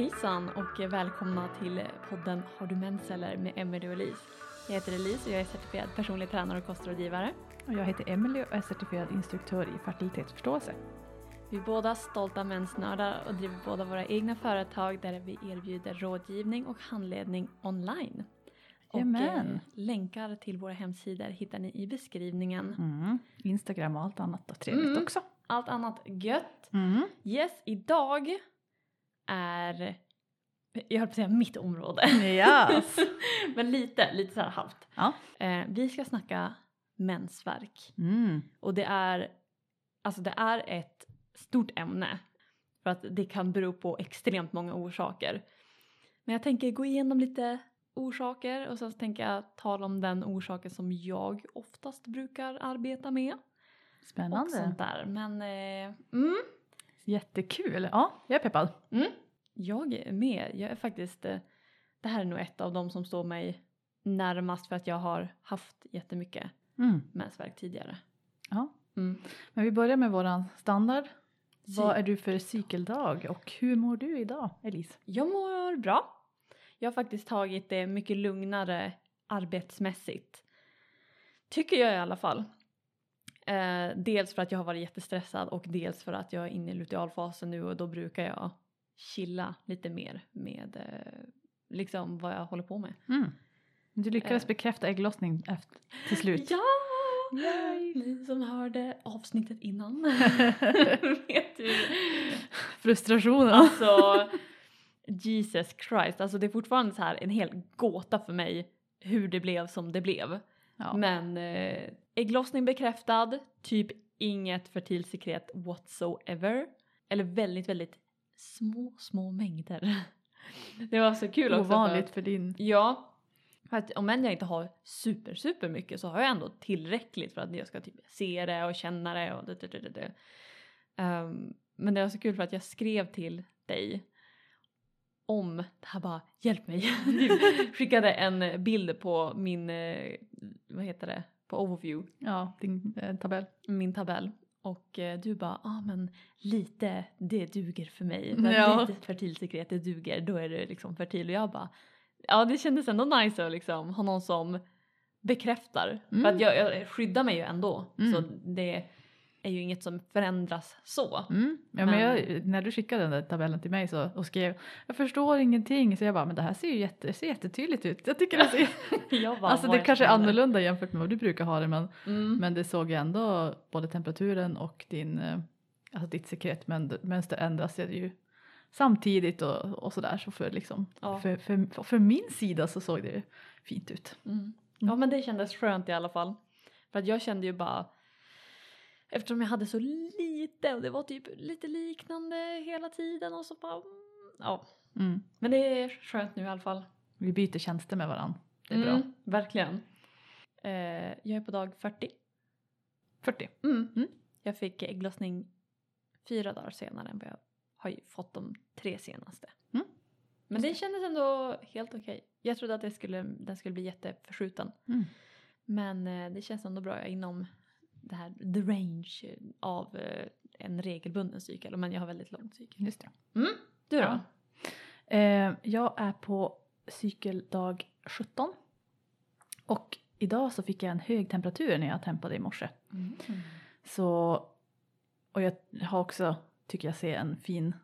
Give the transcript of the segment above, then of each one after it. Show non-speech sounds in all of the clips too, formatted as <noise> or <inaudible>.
Hejsan och välkomna till podden Har du mens eller med Emelie och Elise. Jag heter Elise och jag är certifierad personlig tränare och kostrådgivare. Och jag heter Emelie och är certifierad instruktör i fertilitetsförståelse. Vi är båda stolta mensnördar och driver båda våra egna företag där vi erbjuder rådgivning och handledning online. Och eh, länkar till våra hemsidor hittar ni i beskrivningen. Mm. Instagram och allt annat då, trevligt Mm. också. Allt annat gött. Mm. Yes, idag är, jag höll på att säga mitt område. Yes. <laughs> Men lite, lite så här halvt. Ja. Eh, vi ska snacka mensvärk. Mm. Och det är, alltså det är ett stort ämne. För att det kan bero på extremt många orsaker. Men jag tänker gå igenom lite orsaker och sen så tänker jag tala om den orsaken som jag oftast brukar arbeta med. Och Spännande. sånt där. Men eh, mm, Jättekul. Ja, jag är peppad. mm, jag är med. Jag är faktiskt, eh, det här är nog ett av dem som står mig närmast för att jag har haft jättemycket Mm. mensvärk tidigare. Ja. Mm. Men vi börjar med våran standard. Vad Cyk- är du för cykeldag och hur mår du idag, Elise? Jag mår bra. Jag har faktiskt tagit det mycket lugnare arbetsmässigt. Tycker jag i alla fall. Eh, dels för att jag har varit jättestressad och dels för att jag är inne i lutealfasen nu och då brukar jag chilla lite mer med eh, liksom vad jag håller på med. Mm. Du lyckades Eh. bekräfta ägglossning efter, till slut. Ja! Yay! Ni som hörde avsnittet innan <laughs> vet ju. Frustrationen. Alltså Jesus Christ, alltså det är fortfarande så här en hel gåta för mig hur det blev som det blev. Ja. Men eh, ägglossning bekräftad, typ inget fertilsekret whatsoever. Eller väldigt, väldigt små, små mängder. Det var så kul också. Ovanligt För, för din. ja, för att om än jag inte har super, super mycket så har jag ändå tillräckligt för att jag ska typ se det och känna det och det, det, det, det. Ehm, men det var så kul för att jag skrev till dig om det här bara hjälp mig. Du <laughs> skickade en bild på min, eh, vad heter det, på overview, Ja, din eh, tabell. min tabell. Och eh, du bara, ja ah, men lite det duger för mig. Ja. Men Lite fertilsekret det duger, då är det liksom fertil. Och jag bara, ja det kändes ändå nice att liksom ha någon som bekräftar. För Mm. att jag, jag skyddar mig ju ändå. Mm. Så det är ju inget som förändras så. Mm. Ja, men jag, när du skickade den där tabellen till mig så, och skrev jag förstår ingenting så jag bara men det här ser ju jätte, ser jättetydligt ut. Jag tycker det ser, <laughs> <laughs> Jag bara, alltså det kanske är annorlunda jämfört med vad du brukar ha det men, Mm. men det såg ju ändå både temperaturen och din, eh, alltså ditt sekretmönster ändras ju samtidigt och, och sådär så för liksom Ja. för, för, för min sida så såg det ju fint ut. Mm. Ja men det kändes skönt i alla fall. För att jag kände ju bara Eftersom jag hade så lite och det var typ lite liknande hela tiden och så bara mm, Ja. Mm. Men det är skönt nu i alla fall. Vi byter tjänster med varandra. Det är bra. Mm, Verkligen. Eh, jag är på dag 40. 40. Mm. Mm. Jag fick ägglossning fyra dagar senare än vad jag har ju fått de tre senaste. Mm. Men det kändes ändå helt okej. Jag trodde att det skulle, den skulle bli jätteförskjuten. Mm. Men eh, det känns ändå bra jag är inom det här, the range av eh, en regelbunden cykel. Men jag har väldigt lång cykel. Just det. Mm. Du då? Ja. Eh, jag är på cykeldag 17. Och idag så fick jag en hög temperatur när jag tempade i morse. Mm. Så, och jag har också, tycker jag ser en fin,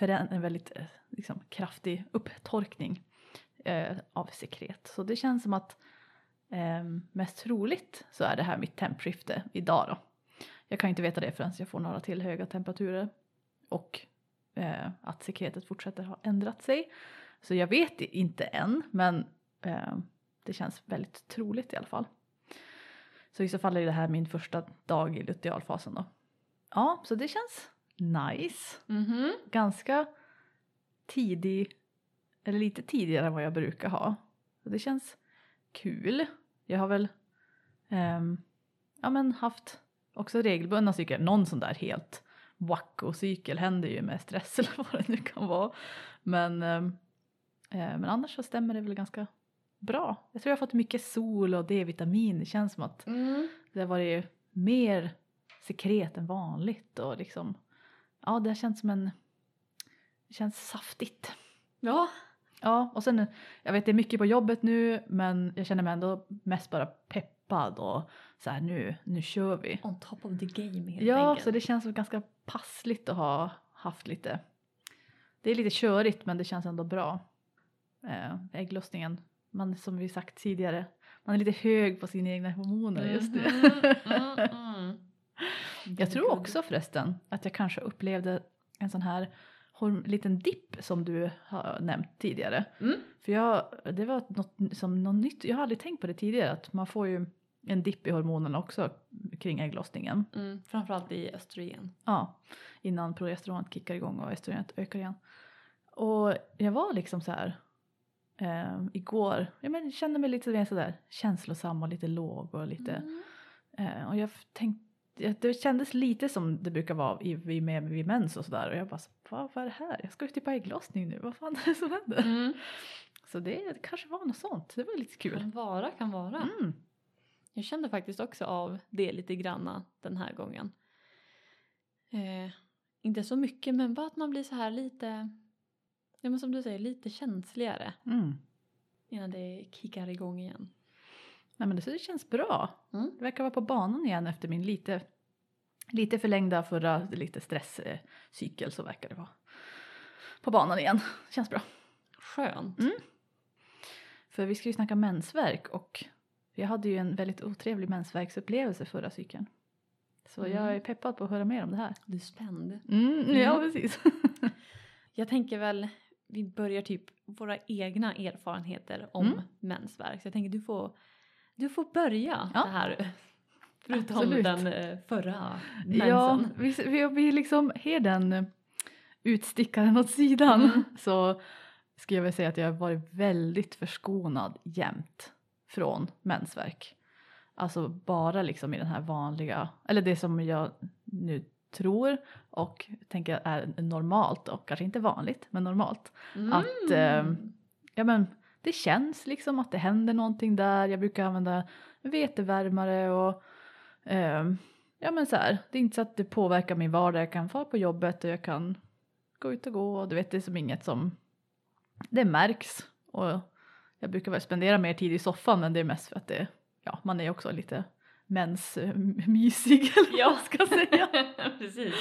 en, väldigt eh, liksom, kraftig upptorkning eh, av sekret. Så det känns som att eh, mest troligt så är det här mitt tempskifte idag då. Jag kan inte veta det förrän jag får några till höga temperaturer och eh, att sekretet fortsätter ha ändrat sig. Så jag vet inte än men eh, det känns väldigt troligt i alla fall. Så i så fall är det här min första dag i lutealfasen då. Ja, så det känns nice. Mhm. Ganska tidig, eller lite tidigare än vad jag brukar ha. Så det känns kul. Jag har väl ehm, ja, men haft också regelbundna cykler. Någon sån där helt wacko-cykel händer ju med stress <laughs> eller vad det nu kan vara. Men, ehm, eh, men annars så stämmer det väl ganska bra. Jag tror jag har fått mycket sol och D-vitamin. Det känns som att Mm. det har varit mer sekret än vanligt och liksom ja det har känts som en det känns saftigt. Ja. Ja, och sen jag vet det är mycket på jobbet nu men jag känner mig ändå mest bara peppad och så här nu, nu kör vi. On top of the game helt Ja, enkelt. så det känns ganska passligt att ha haft lite. Det är lite körigt men det känns ändå bra. Eh, ägglossningen, man som vi sagt tidigare, man är lite hög på sina egna hormoner just nu. Mm, mm. <laughs> jag tror också förresten att jag kanske upplevde en sån här horm- liten dipp som du har nämnt tidigare. Mm. För jag, det var något, som något nytt, jag har aldrig tänkt på det tidigare att man får ju en dipp i hormonerna också kring ägglossningen. Mm, framförallt i östrogen. Ja, innan progesteronet kickar igång och östrogenet ökar igen. Och jag var liksom så här eh, igår, jag men, kände mig lite sådär känslosam och lite låg och lite Mm. eh, och jag tänkte det kändes lite som det brukar vara i, vid, med, vid mens och sådär och jag bara så, vad, vad är det här? Jag ska ju typ ha ägglossning nu, vad fan är det som händer? Mm. Så det kanske var något sånt, det var lite kul. Kan vara, kan vara. Mm. Jag kände faktiskt också av det lite granna den här gången. Eh, inte så mycket men bara att man blir så här lite, ja men som du säger, lite känsligare Mm. innan det kickar igång igen. Nej men det, känns bra. Mm. Det verkar vara på banan igen efter min lite, lite förlängda förra lite stresscykel så verkar det vara på banan igen. Känns bra. Skönt. Mm. För vi ska ju snacka mensvärk och jag hade ju en väldigt otrevlig mensvärksupplevelse förra cykeln. Så Mm. jag är peppad på att höra mer om det här. Du är spänd. Mm, ja, Mm. precis. <laughs> Jag tänker väl, vi börjar typ våra egna erfarenheter om Mm. mensvärk. Så jag tänker du får, du får börja Ja. det här. Förutom Absolut. den eh, förra mensen. Ja, vi, vi, vi liksom har den utstickaren åt sidan Mm. så ska jag väl säga att jag har varit väldigt förskonad jämt från mensvärk. Alltså bara liksom i den här vanliga, eller det som jag nu tror och tänker är normalt och kanske inte vanligt men normalt. Mm. Att, ehm, Ja men det känns liksom att det händer någonting där. Jag brukar använda vetevärmare och ehm, ja men så här. Det är inte så att det påverkar min vardag. Jag kan vara på jobbet och jag kan gå ut och gå och du vet det är som inget som det märks och jag brukar väl spendera mer tid i soffan men det är mest för att det ja man är också lite mensmysig <laughs> eller vad Ja. man ska säga. <laughs> Precis.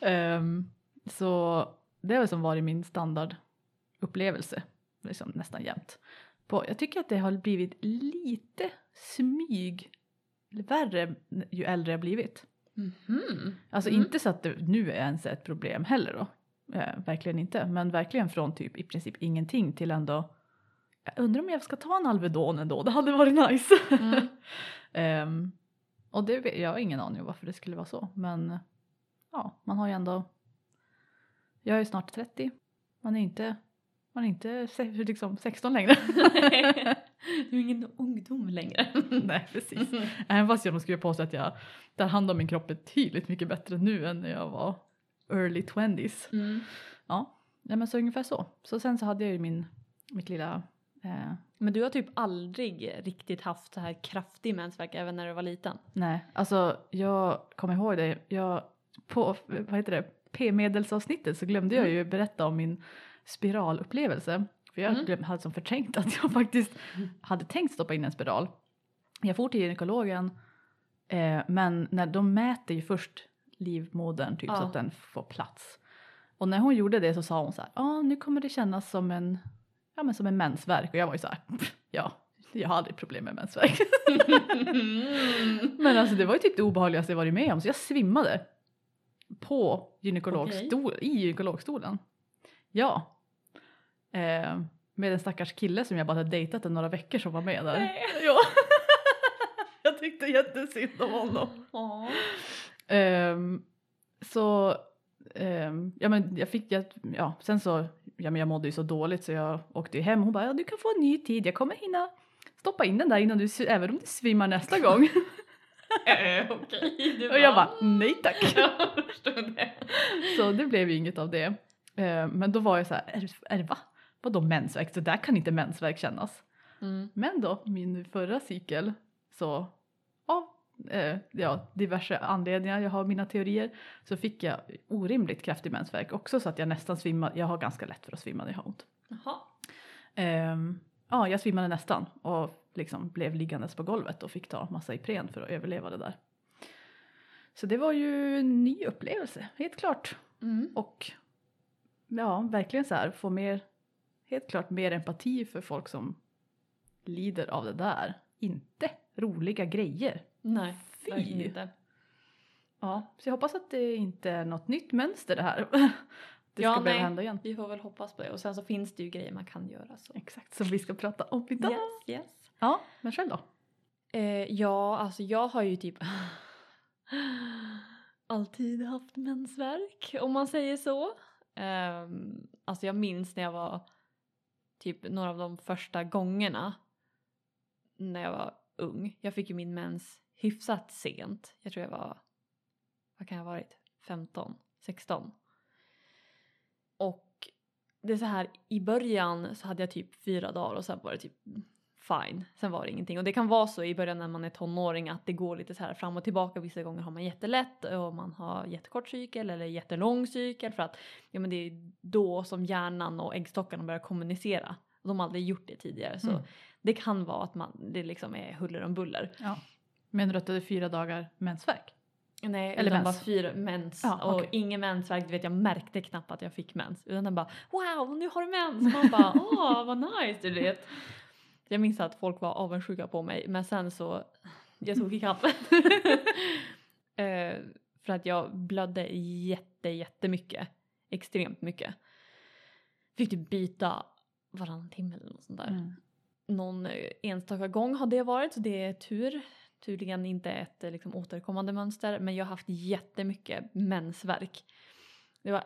Ehm, så det har väl som varit min standardupplevelse liksom nästan jämt. På, jag tycker att det har blivit lite smyg värre ju äldre jag blivit. Mhm. Alltså Mm. inte så att det nu är ens ett problem heller då. Eh, verkligen inte. Men verkligen från typ i princip ingenting till ändå jag undrar om jag ska ta en Alvedon ändå, det hade varit nice. Mm. <laughs> Ehm, och det, jag har ingen aning om varför det skulle vara så. Men ja, man har ju ändå. Jag är snart 30. Man är inte, man är inte liksom 16 längre. <laughs> du är ingen ungdom längre. <laughs> Nej precis. Även fast jag nog skulle påstå att jag tar hand om min kropp betydligt mycket bättre nu än när jag var early 20s. Mm. Ja, nej, men så ungefär så. Så sen så hade jag ju min, mitt lilla eh, Men du har typ aldrig riktigt haft så här kraftig mensvärk även när du var liten? Nej, alltså jag kommer ihåg det. Jag, på vad heter det, p-medelsavsnittet så glömde jag ju berätta om min spiralupplevelse. För jag Mm. hade som förträngt att jag faktiskt hade tänkt stoppa in en spiral. Jag for till gynekologen eh, men när de mäter ju först livmodern typ så Ja. att den får plats. Och när hon gjorde det så sa hon så här, ja nu kommer det kännas som en, ja men som en mensvärk och jag var ju så här, ja jag har aldrig problem med mensvärk. <laughs> Men alltså det var ju typ det obehagligaste jag varit med om så jag svimmade. På gynekologstol, i gynekologstolen. Ja. Eh, med en stackars kille som jag bara hade dejtat i några veckor som var med där. Nej. <laughs> Ja. jag tyckte jättesynd om honom. Ehm, så ehm, ja men jag fick, jag, ja sen så, ja men jag mådde ju så dåligt så jag åkte ju hem hon bara ja, du kan få en ny tid, jag kommer hinna stoppa in den där innan du, även om du svimmar nästa gång. Äh, <laughs> Okej, du Och jag bara nej tack. <laughs> Jag det. Så det blev ju inget av det. Ehm, men då var jag så här, är, är va? Vadå mensvärk? Så där kan inte mensvärk kännas. Mm. Men då, min förra cykel, så av eh, ja, diverse anledningar, jag har mina teorier, så fick jag orimligt kraftig mensvärk också så att jag nästan svimmade. Jag har ganska lätt för att svimma när jag har ont. Jaha. Ehm, ja, jag svimmade nästan och liksom blev liggandes på golvet och fick ta massa Ipren för att överleva det där. Så det var ju en ny upplevelse, helt klart. Mm. Och ja, verkligen så här få mer, helt klart mer empati för folk som lider av det där. Inte roliga grejer. Nej, Fy. verkligen inte. Ja, så jag hoppas att det inte är något nytt mönster det här. <laughs> Det Ja, ska nej. hända igen. Vi får väl hoppas på det. Och sen så finns det ju grejer man kan göra. Så. Exakt som vi ska prata om idag. Yes, yes. Ja, men själv då? Eh, ja, alltså jag har ju typ <laughs> alltid haft mensvärk om man säger så. Um, alltså jag minns när jag var typ några av de första gångerna när jag var ung. Jag fick ju min mens hyfsat sent. Jag tror jag var, vad kan jag ha varit, 15, 16. Och det är så här, i början så hade jag typ fyra dagar och sen var det typ fine. Sen var det ingenting. Och det kan vara så i början när man är tonåring att det går lite så här fram och tillbaka. Vissa gånger har man jättelätt och man har jättekort cykel eller jättelång cykel för att ja, men det är då som hjärnan och äggstockarna börjar kommunicera. De har aldrig gjort det tidigare så Mm. det kan vara att man, det liksom är huller om buller. Ja. Menar du att det är fyra dagar mensvärk? Nej, Eller utan mens. bara fyra mens Ja, och okej. ingen mensvärk. Du vet jag märkte knappt att jag fick mens. Utan den bara wow nu har du mens. Man bara åh vad nice du vet. Jag minns att folk var avundsjuka på mig men sen så jag tog ikapp. <laughs> <laughs> eh, för att jag blödde jätte jättemycket. Extremt mycket. Fick typ byta varannan timme eller något sånt där Mm. någon enstaka gång har det varit så det är tur. Tydligen inte ett liksom, återkommande mönster men jag har haft jättemycket mensvärk. Det var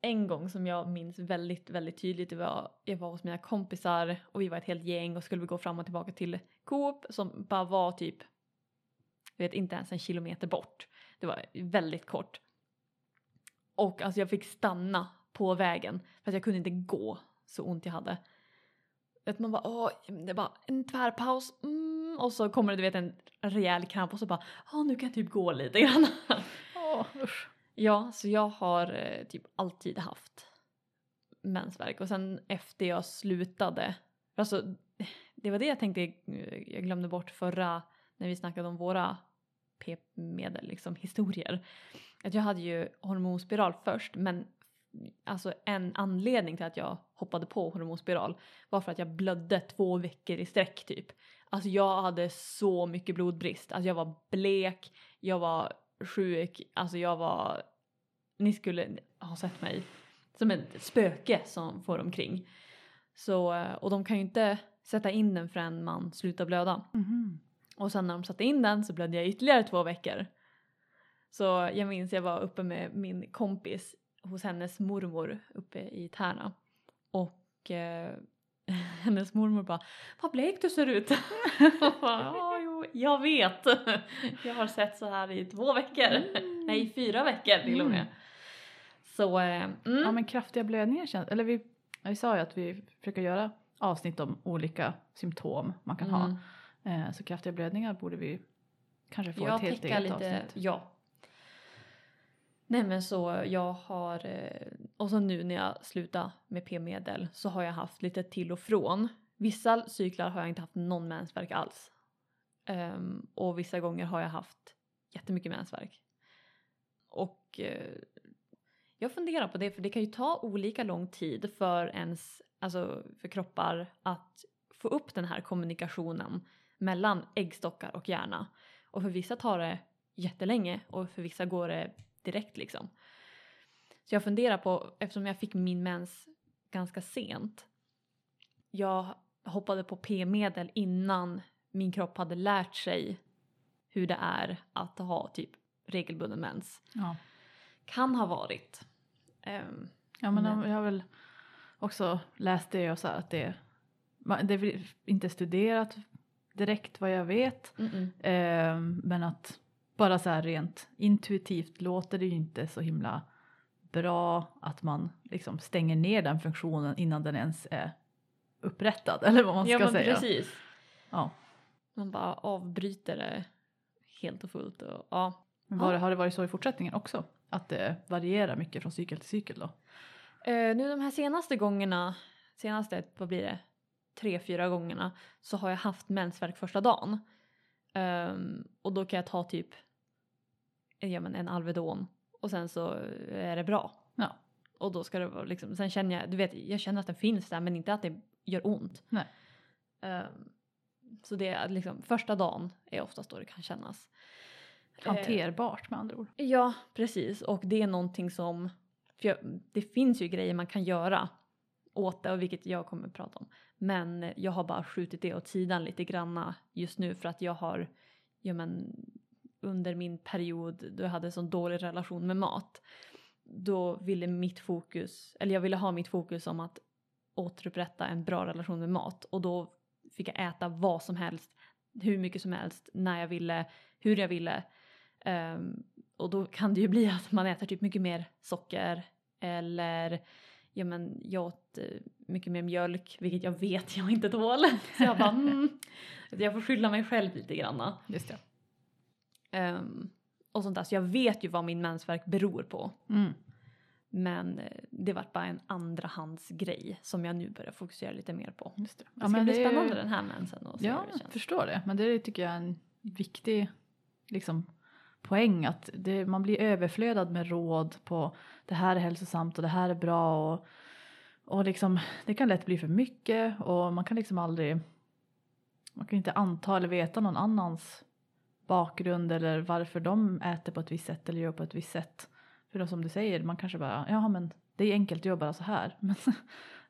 en gång som jag minns väldigt, väldigt tydligt. Det var, jag var hos mina kompisar och vi var ett helt gäng och skulle gå fram och tillbaka till Coop som bara var typ, jag vet inte ens en kilometer bort. Det var väldigt kort. Och alltså jag fick stanna på vägen för att jag kunde inte gå så ont jag hade. Att man bara åh, det var en tvärpaus mm, och så kommer det du vet en rejäl kramp och så bara åh nu kan jag typ gå lite grann. Åh, usch ja, så jag har eh, typ alltid haft mensvärk och sen efter jag slutade, alltså det var det jag tänkte, eh, jag glömde bort förra när vi snackade om våra p-medel, liksom historier. Att jag hade ju hormonspiral först men alltså en anledning till att jag hoppade på hormonspiral var för att jag blödde två veckor i sträck typ. Alltså jag hade så mycket blodbrist, alltså jag var blek, jag var sjuk, alltså jag var, ni skulle ha sett mig som ett spöke som får omkring. Så, eh, och de kan ju inte sätta in den förrän man slutar blöda. Mhm. Och sen när de satte in den så blödde jag ytterligare två veckor. Så jag minns jag var uppe med min kompis hos hennes mormor uppe i Tärna. Och eh, <laughs> hennes mormor bara Vad blek du ser ut. <laughs> Jag jo, vet. <laughs> Jag har sett så här i två veckor. Nej, fyra veckor till och med. Mm. Så eh, mm. Ja men kraftiga blödningar känns, eller vi, vi sa ju att vi försöker göra avsnitt om olika symptom man kan Mm. ha. Eh, så kraftiga blödningar borde vi kanske få jag ett helt eget lite, avsnitt. ja. Nej men så jag har, eh, och så nu när jag slutar med p-medel så har jag haft lite till och från. Vissa cyklar har jag inte haft någon mensvärk alls. Um, och vissa gånger har jag haft jättemycket mensvärk. Och uh, jag funderar på det för det kan ju ta olika lång tid för ens, alltså för kroppar att få upp den här kommunikationen mellan äggstockar och hjärna. Och för vissa tar det jättelänge och för vissa går det direkt liksom. Så jag funderar på, eftersom jag fick min mens ganska sent. Jag hoppade på p-medel innan min kropp hade lärt sig hur det är att ha typ regelbunden mens. Ja. Kan ha varit. Ehm, ja men Men- jag har väl också läst det och så att det, det är inte studerat direkt vad jag vet. Eh, men att bara så här rent intuitivt låter det ju inte så himla bra att man liksom stänger ner den funktionen innan den ens är upprättad <laughs> eller vad man ska ja men säga. precis. Ja. Man bara avbryter det helt och fullt. Och, ja. Var, har det varit så i fortsättningen också? Att det varierar mycket från cykel till cykel då? Eh, nu de här senaste gångerna, senaste, vad blir det, tre, fyra gångerna så har jag haft mensvärk första dagen. Ehm, och då kan jag ta typ ja, men en Alvedon och sen så är det bra. Ja. Och då ska det vara liksom, sen känner jag, du vet, jag känner att den finns där men inte att det gör ont. Nej. Ehm, så det är liksom, första dagen är oftast då det kan kännas. Eh, Hanterbart med andra ord. Ja, precis. Och det är någonting som... För jag, det finns ju grejer man kan göra åt det, och vilket jag kommer att prata om. Men jag har bara skjutit det åt sidan lite granna just nu för att jag har... Ja, men, under min period då jag hade sån dålig relation med mat. Då ville mitt fokus, eller jag ville ha mitt fokus om att återupprätta en bra relation med mat. Och då fick jag äta vad som helst, hur mycket som helst, när jag ville, hur jag ville. Ehm, och då kan det ju bli <laughs> att man äter typ mycket mer socker eller ja men jag åt eh, mycket mer mjölk vilket jag vet jag inte tål. <laughs> Så jag bara mm, jag får skylla mig själv lite granna. Just det. Ehm, och sånt där. Så jag vet ju vad min mensvärk beror på. Mm. Men eh, det vart bara en andrahandsgrej som jag nu börjar fokusera lite mer på. Just det. Det ska bli det är- spännande den här mensen och se Ja, hur det jag känns. förstår det. Men det tycker jag är en viktig liksom, poäng. Att det, man blir överflödad med råd på det här är hälsosamt och det här är bra. Och, och liksom, det kan lätt bli för mycket och man kan liksom aldrig man kan inte anta eller veta någon annans bakgrund eller varför de äter på ett visst sätt eller gör på ett visst sätt. För då som du säger, man kanske bara, ja men det är enkelt, gör bara så här. <laughs> Men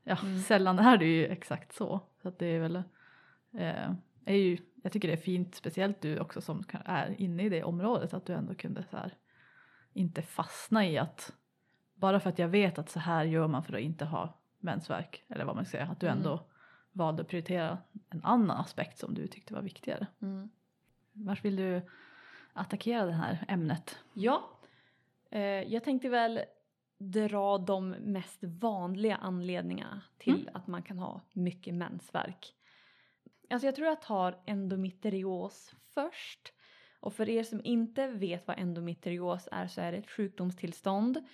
ja, Mm. sällan är det ju exakt så. Så att det är väl, eh, är ju, jag tycker det är fint, speciellt du också som är inne i det området, att du ändå kunde så här, inte fastna i att bara för att jag vet att så här gör man för att inte ha mensvärk, eller vad man ska säga, att du Mm. ändå valde att prioritera en annan aspekt som du tyckte var viktigare. Mm. Vart vill du attackera det här ämnet? Ja, jag tänkte väl dra de mest vanliga anledningarna till att man kan ha mycket mensvärk. Alltså jag tror jag tar endometrios först. Och för er som inte vet vad endometrios är så är det ett sjukdomstillstånd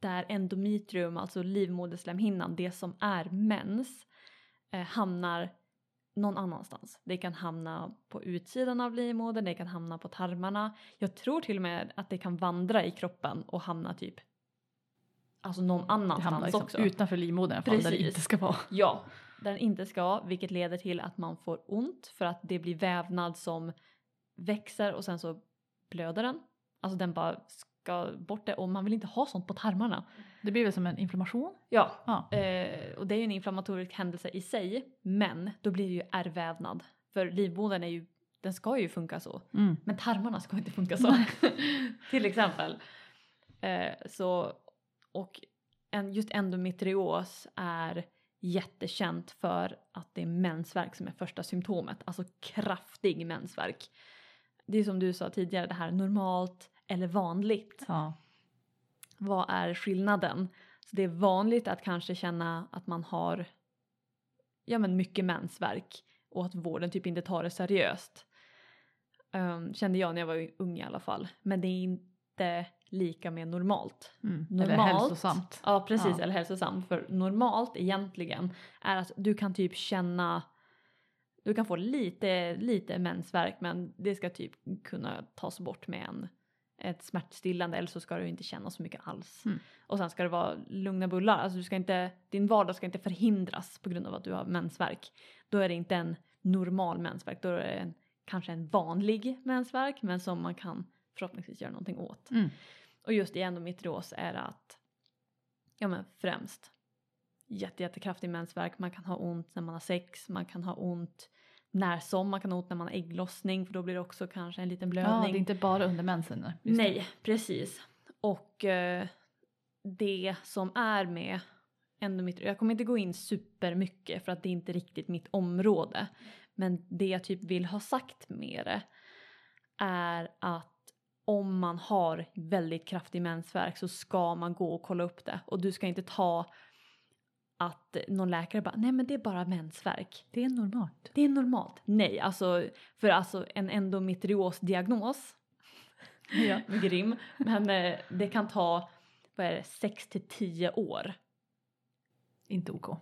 där endometrium, alltså livmoderslemhinnan, det som är mens, eh, hamnar någon annanstans. Det kan hamna på utsidan av livmodern, det kan hamna på tarmarna. Jag tror till och med att det kan vandra i kroppen och hamna typ alltså någon Det annanstans liksom också. utanför livmodern fall, där det Precis. inte ska vara. Ja, där den inte ska, vilket leder till att man får ont för att det blir vävnad som växer och sen så blöder den. Alltså den bara ska bort det och man vill inte ha sånt på tarmarna. Det blir väl som en inflammation? Ja, Ja. eh, och det är ju en inflammatorisk händelse i sig, men då blir det ju ärrvävnad. För livmodern är ju, den ska ju funka så, Mm. men tarmarna ska inte funka så. <laughs> till exempel. Eh, så, och en, just endometrios är jättekänt för att det är mensvärk som är första symptomet, alltså kraftig mensvärk. Det är som du sa tidigare, det här normalt eller vanligt. Ja. Vad är skillnaden? Så det är vanligt att kanske känna att man har ja, men mycket mensvärk och att vården typ inte tar det seriöst. Um, kände jag när jag var ung i alla fall. Men det är inte lika med normalt. Mm. Normalt, Eller hälsosamt. Ja precis, Ja. eller hälsosamt. För normalt egentligen är att du kan typ känna du kan få lite, lite mensvärk men det ska typ kunna tas bort med en, ett smärtstillande eller så ska du inte känna så mycket alls. Mm. Och sen ska det vara lugna bullar, alltså du ska inte, din vardag ska inte förhindras på grund av att du har mensvärk. Då är det inte en normal mensvärk, då är det en, kanske en vanlig mensvärk men som man kan förhoppningsvis göra någonting åt. Mm. Och just i endometrios är det att, ja men främst jätte, jättekraftig mensvärk, man kan ha ont när man har sex, man kan ha ont när som, man kan ha ont när man har ägglossning för då blir det också kanske en liten Ja, blödning. det är inte bara under mensen. nej. Det. Precis. Och eh, det som är med endometrios, jag kommer inte gå in supermycket för att det är inte riktigt mitt område. Men det jag typ vill ha sagt med det är att om man har väldigt kraftig mensvärk så ska man gå och kolla upp det. Och du ska inte ta att någon läkare bara, nej men det är bara mensvärk. Det är normalt. Det är normalt. Nej, alltså för alltså en endometriosdiagnos, Ja. <laughs> rim, men eh, det kan ta, vad är det, 6 till 10 år. Inte OK.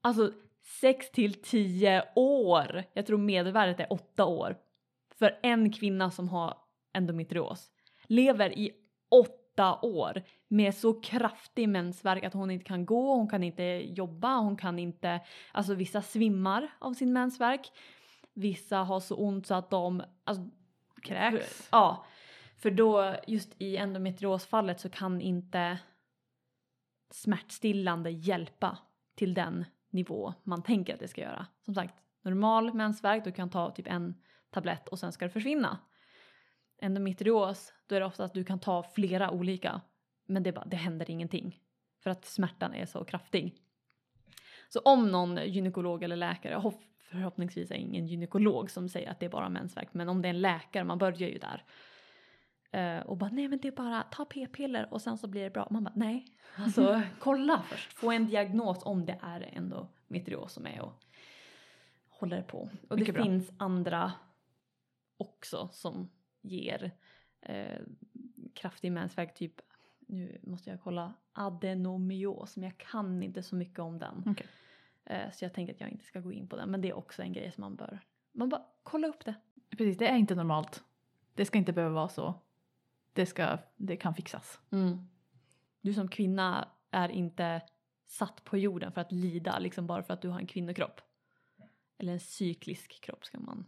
Alltså 6 till 10 år. Jag tror medelvärdet är 8 år. För en kvinna som har endometrios. Lever i 8 år med så kraftig mensvärk att hon inte kan gå, hon kan inte jobba, hon kan inte, alltså vissa svimmar av sin mensvärk. Vissa har så ont så att de, alltså, Kräks. Ja, för då just i endometriosfallet så kan inte smärtstillande hjälpa till den nivå man tänker att det ska göra. Som sagt, normal mensvärk, du kan ta typ en tablett och sen ska det försvinna. Endometrios, då är det ofta att du kan ta flera olika men det, bara, det händer ingenting för att smärtan är så kraftig. Så om någon gynekolog eller läkare, hopp- förhoppningsvis är ingen gynekolog som säger att det är bara mensvärk, men om det är en läkare, man börjar ju där. Eh, och bara nej men det är bara ta p-piller och sen så blir det bra. Man bara nej, alltså <laughs> kolla först, få en diagnos om det är endometrios som är och håller på. Och Mycket det bra. finns andra också som ger eh, kraftig mensvärk, typ nu måste jag kolla adenomios, men jag kan inte så mycket om den. Okej. Eh, så jag tänker att jag inte ska gå in på den, men det är också en grej som man bör, man bara kolla upp det. Precis, det är inte normalt. Det ska inte behöva vara så. Det, ska, det kan fixas. Du som kvinna är inte satt på jorden för att lida liksom bara för att du har en kvinnokropp. Eller en cyklisk kropp ska man.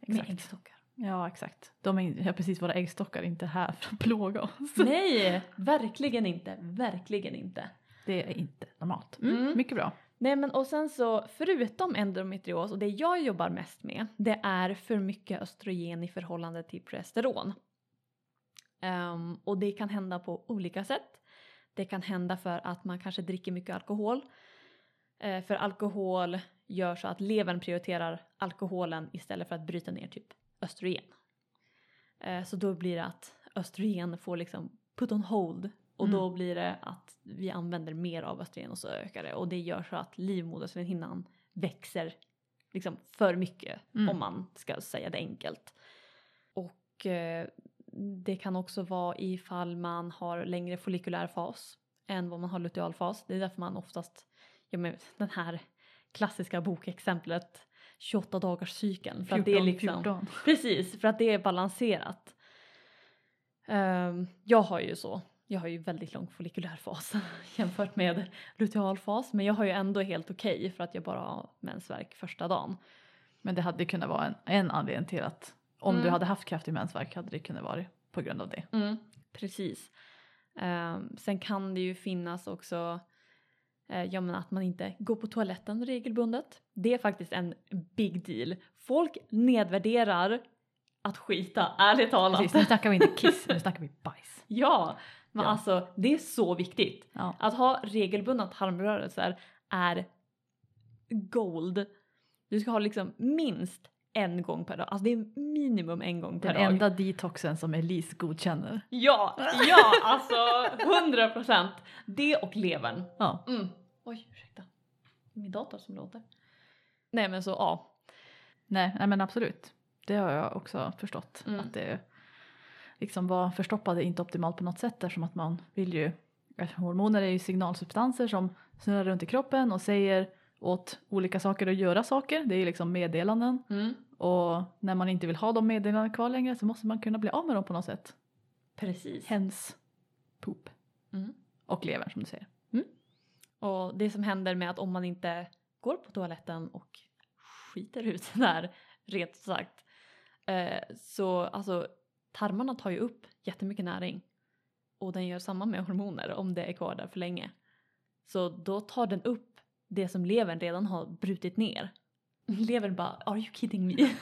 Med Exakt. äggstockar. Ja, exakt. De är precis våra äggstockar inte här för att plåga oss. Nej, verkligen inte. Verkligen inte. Det är inte normalt. Mm, Mm. Mycket bra. Nej men och sen så förutom endometrios och det jag jobbar mest med det är för mycket östrogen i förhållande till progesteron. Ehm, och det kan hända på olika sätt. Det kan hända för att man kanske dricker mycket alkohol. Eh, för alkohol gör så att levern prioriterar alkoholen istället för att bryta ner typ östrogen. Eh, så då blir det att östrogen får liksom put on hold och Mm. då blir det att vi använder mer av östrogen och så ökar det och det gör så att livmoderslemhinnan växer liksom för mycket Mm. om man ska säga det enkelt. Och eh, det kan också vara ifall man har längre follikulär fas än vad man har lutealfas. Det är därför man oftast, ja men den här klassiska bokexemplet 28 dagars cykeln. För att det är 14, liksom, 14. <laughs> Precis, för att det är balanserat. Ehm, jag har ju så, jag har ju väldigt lång follikulär fas <laughs> jämfört med lutealfas men jag har ju ändå helt okej för att jag bara har mensvärk första dagen. Men det hade kunnat vara en, en anledning till att om Mm. du hade haft kraftig mensvärk hade det kunnat vara på grund av det. Precis. Ehm, sen kan det ju finnas också ja, men att man inte går på toaletten regelbundet. Det är faktiskt en big deal. Folk nedvärderar att skita, ärligt talat. Precis, nu snackar vi inte kiss, nu snackar vi bajs. <laughs> Ja, men Ja. alltså det är så viktigt. Ja. Att ha regelbundna tarmrörelser är gold. Du ska ha liksom minst en gång per dag. Alltså det är minimum en gång per Den dag. enda detoxen som Elise godkänner. Ja, ja alltså 100 procent. Det och levern. Ja. Mm. Oj, ursäkta. Min dator som låter. Nej men så ja. Nej, nej men absolut. Det har jag också förstått. Mm. Att det liksom var förstoppad är inte optimalt på något sätt eftersom att man vill ju Hormoner är ju signalsubstanser som snurrar runt i kroppen och säger åt olika saker att göra saker. Det är ju liksom meddelanden. Mm. Och när man inte vill ha de meddelandena kvar längre så måste man kunna bli av med dem på något sätt. Precis. Hens poop. Mm. Och levern som du säger. Och det som händer med att om man inte går på toaletten och skiter ut där, rent sagt, eh, så alltså tarmarna tar ju upp jättemycket näring. Och den gör samma med hormoner om det är kvar där för länge. Så då tar den upp det som levern redan har brutit ner. Levern bara, are you kidding me? <laughs>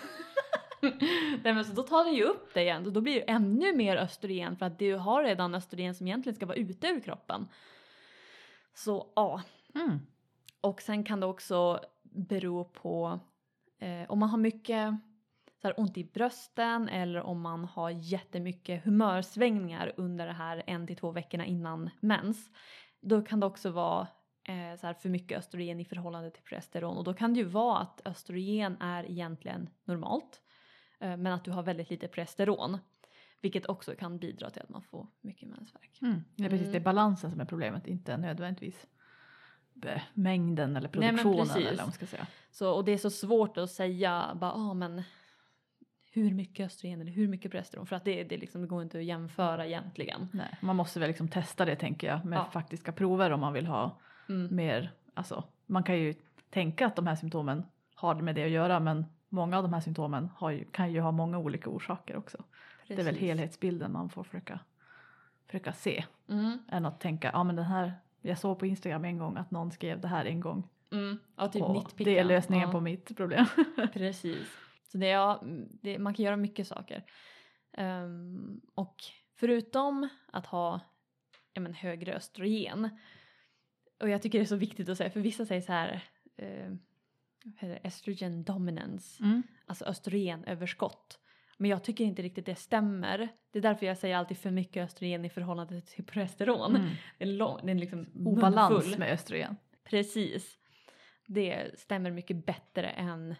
Nej men så då tar den ju upp det igen och då blir det ännu mer östrogen för att du har redan östrogen som egentligen ska vara ute ur kroppen. Så ja, Mm. och sen kan det också bero på eh, om man har mycket så här, ont i brösten eller om man har jättemycket humörsvängningar under det här en till två veckorna innan mens. Då kan det också vara eh, så här, för mycket östrogen i förhållande till progesteron och då kan det ju vara att östrogen är egentligen normalt eh, men att du har väldigt lite progesteron. Vilket också kan bidra till att man får mycket mensvärk. Mm. Det är precis Mm. det är balansen som är problemet, inte nödvändigtvis mängden eller Nej, produktionen precis. eller vad man ska säga. Så, och det är så svårt att säga bara, ah, men hur mycket östrogen eller hur mycket progesteron för att det, det, liksom, det går inte att jämföra egentligen. Nej, man måste väl liksom testa det tänker jag med Ja. faktiska prover om man vill ha Mm. mer, alltså man kan ju tänka att de här symptomen har med det att göra men många av de här symptomen ju, kan ju ha många olika orsaker också. Det är väl Precis. helhetsbilden man får försöka, försöka se Mm. än att tänka, ja men den här, jag såg på Instagram en gång att någon skrev det här en gång Mm. Ja, typ och nitpicka. det är lösningen ja. på mitt problem. <laughs> Precis. Så det ja, det, man kan göra mycket saker. Ehm, och förutom att ha ja, men, högre östrogen. Och jag tycker det är så viktigt att säga, för vissa säger så här. Det? Estrogen dominance. Mm. Alltså östrogenöverskott. Men jag tycker inte riktigt det stämmer. Det är därför jag säger alltid för mycket östrogen i förhållande till progesteron. Mm. Det är, lång, det är liksom Obalans munfull. med östrogen. Precis. Det stämmer mycket bättre än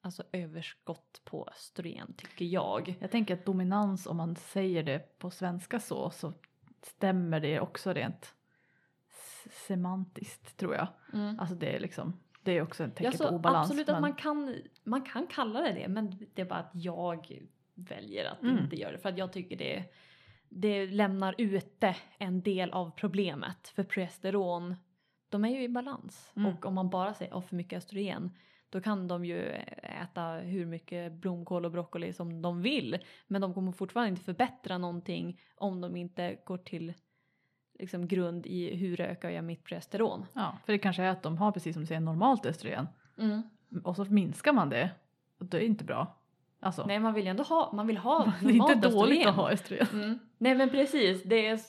alltså överskott på östrogen tycker jag. Jag tänker att dominans om man säger det på svenska så så stämmer det också rent semantiskt tror jag. Alltså det är liksom, det är också ett tecken Ja, på obalans. absolut men- att man kan, man kan kalla det det men det är bara att jag väljer att Mm. inte göra det för att jag tycker det, det lämnar ute en del av problemet för progesteron de är ju i balans Mm. och om man bara säger oh, för mycket östrogen då kan de ju äta hur mycket blomkål och broccoli som de vill men de kommer fortfarande inte förbättra någonting om de inte går till liksom, grund i hur ökar jag mitt progesteron. Ja, för det kanske är att de har precis som du säger normalt östrogen och så minskar man det och det är inte bra. Alltså, Nej man vill ju ändå ha, man vill ha <laughs> det är inte normalt dåligt östrogen. att ha östrogen. Mm. Nej men precis, det är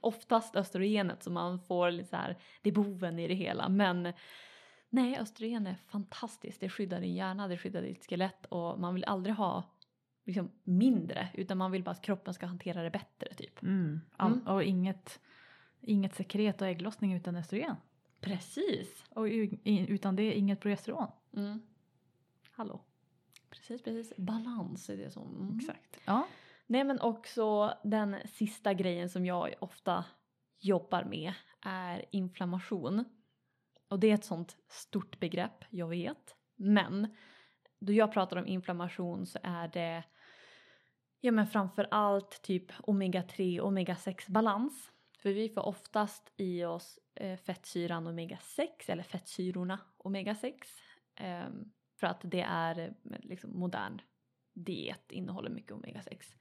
oftast östrogenet som man får lite så här, det är boven i det hela. Men nej, östrogen är fantastiskt. Det skyddar din hjärna, det skyddar ditt skelett och man vill aldrig ha liksom, mindre utan man vill bara att kroppen ska hantera det bättre typ. Mm. All, Mm. Och inget, inget sekret och ägglossning utan östrogen. Precis. Och utan det inget progesteron. Mm. Hallå. Precis, precis. Balans är det som... Mm. Exakt. Ja. Nej men också den sista grejen som jag ofta jobbar med är inflammation. Och det är ett sånt stort begrepp, jag vet. Men då jag pratar om inflammation så är det ja men framför allt typ omega-3 och omega-6 balans. För vi får oftast i oss eh, fettsyran omega-6 eller fettsyrorna omega-6. Ehm, för att det är eh, liksom modern diet innehåller mycket omega-6.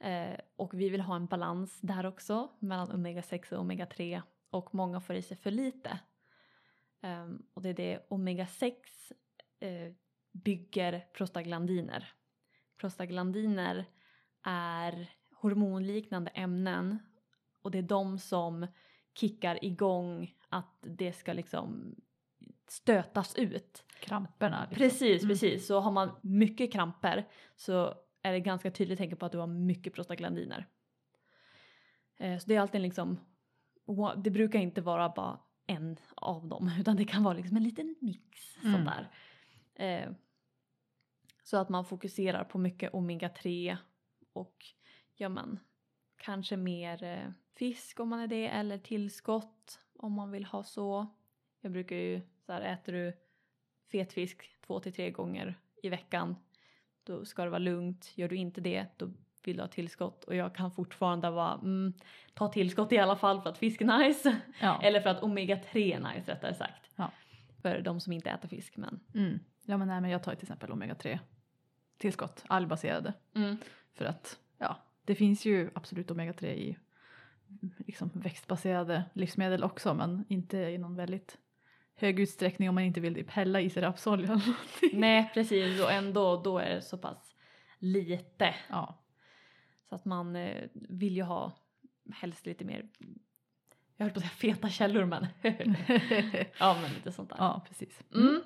Eh, och vi vill ha en balans där också mellan omega-6 och omega-3 och många får i sig för lite. Ehm, och det är det omega-6 eh, bygger prostaglandiner. Prostaglandiner är hormonliknande ämnen och det är de som kickar igång att det ska liksom stötas ut. Kramperna. Liksom. Precis, Mm. precis. Så har man mycket kramper så är det ganska tydligt tecken på att du har mycket prostaglandiner. Eh, Så det är alltid liksom, det brukar inte vara bara en av dem <laughs> utan det kan vara liksom en liten mix Mm. sådär. Eh, Så att man fokuserar på mycket omega-3 och ja men kanske mer eh, fisk om man är det eller tillskott om man vill ha så. Jag brukar ju så här, äter du fet fisk två till tre gånger i veckan då ska det vara lugnt. Gör du inte det då vill du ha tillskott och jag kan fortfarande vara mm, ta tillskott i alla fall för att fisk är nice. Ja. <laughs> Eller för att omega-3 är nice rättare sagt. Ja. För de som inte äter fisk men. Mm. ja men nej men jag tar till exempel omega-3 tillskott, algbaserade. För att ja, det finns ju absolut omega-3 i liksom växtbaserade livsmedel också men inte i någon väldigt hög utsträckning om man inte vill typ hälla i sig rapsolja. eller någonting. Nej precis och ändå då är det så pass lite. ja. Så att man eh, vill ju ha helst lite mer, jag höll på att säga feta källor men <laughs> ja men lite sånt där. ja, precis. Mm.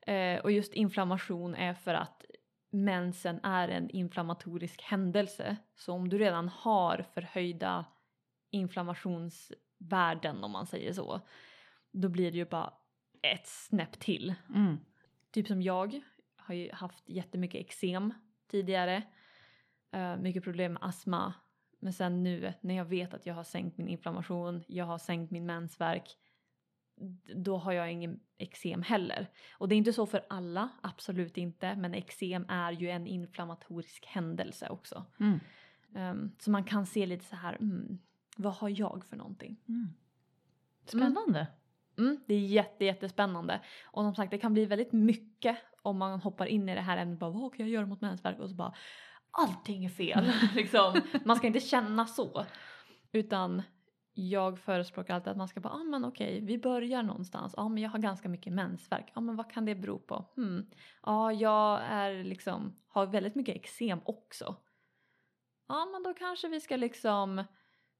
Eh, och just inflammation är för att mensen är en inflammatorisk händelse. Så om du redan har förhöjda inflammationsvärden om man säger så, då blir det ju bara ett snäpp till. Mm. Typ som jag har ju haft jättemycket eksem tidigare. eh, mycket problem med astma. Men sen nu när jag vet att jag har sänkt min inflammation, jag har sänkt min mensvärk. då har jag ingen eksem heller. Och det är inte så för alla, absolut inte, men eksem är ju en inflammatorisk händelse också. Mm. Um, så man kan se lite så här, mm, vad har jag för någonting? Mm. Spännande. Mm, det är jätte, jättespännande. Och som sagt det kan bli väldigt mycket om man hoppar in i det här ämnet. Bara, vad kan jag göra mot mensvärk? Och så bara allting är fel. <laughs> <laughs> liksom. Man ska inte känna så. Utan jag förespråkar alltid att man ska bara, ah, men okej, vi börjar någonstans. Ja, ah, men jag har ganska mycket mensvärk. Ja, ah, men vad kan det bero på? Hmm. Ja, ah, jag är liksom, har väldigt mycket eksem också. Ja, men då kanske vi ska liksom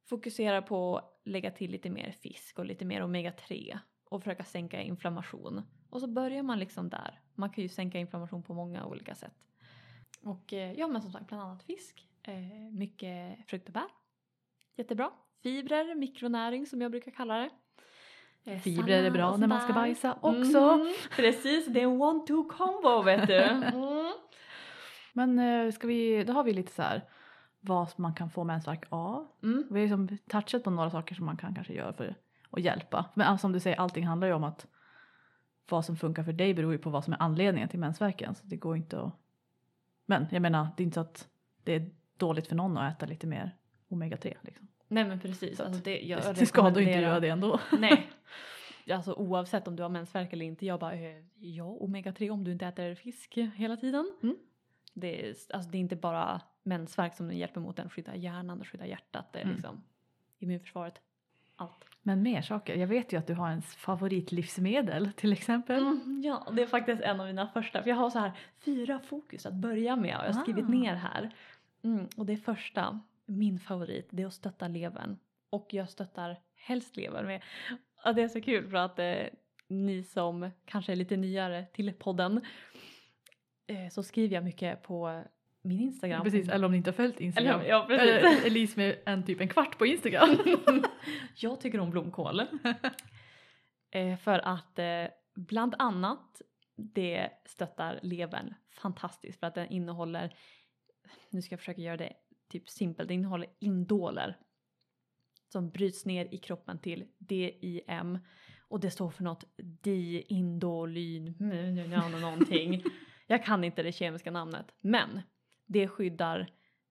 fokusera på att lägga till lite mer fisk och lite mer omega-3 och försöka sänka inflammation. Och så börjar man liksom där. Man kan ju sänka inflammation på många olika sätt. Och eh, ja, men som sagt bland annat fisk, eh, mycket frukt och bär. Jättebra. Fibrer, mikronäring som jag brukar kalla det. Eh, Fibrer är bra när man ska bajsa också. Mm, <laughs> precis, det är en one-two combo vet du. <laughs> Mm. Men ska vi, då har vi lite så här vad man kan få mensvärk av. Mm. Vi har liksom touchat på några saker som man kan kanske göra för att hjälpa. Men alltså, som du säger, allting handlar ju om att vad som funkar för dig beror ju på vad som är anledningen till mensvärken. Så det går inte att... Men jag menar, det är inte så att det är dåligt för någon att äta lite mer omega-3. Liksom. Nej men precis. Alltså det, jag, det, det skadar ju inte göra det ändå. <laughs> Nej. Alltså oavsett om du har mensvärk eller inte. Jag bara, eh, ja omega-3 om du inte äter fisk hela tiden. Mm. Det, är, alltså det är inte bara mensvärk som hjälper mot den, skydda hjärnan och skydda hjärtat, det är mm. liksom immunförsvaret. Allt. Men mer saker. Jag vet ju att du har en favoritlivsmedel till exempel. Mm, ja, det är faktiskt en av mina första. För jag har så här fyra fokus att börja med och jag har skrivit ah. ner här. Mm, och det första, min favorit, det är att stötta levern. Och jag stöttar helst levern med. Och det är så kul för att eh, ni som kanske är lite nyare till podden eh, så skriver jag mycket på min Instagram. Precis, eller om ni inte har följt Instagram. Eller, ja, precis. Elise med en typ en kvart på Instagram. jag tycker om blomkål. eh, för att eh, bland annat det stöttar levern fantastiskt för att den innehåller, nu ska jag försöka göra det typ simpelt, det innehåller indoler som bryts ner i kroppen till DIM och det står för något diindolyn någonting. Jag kan inte det kemiska namnet men det skyddar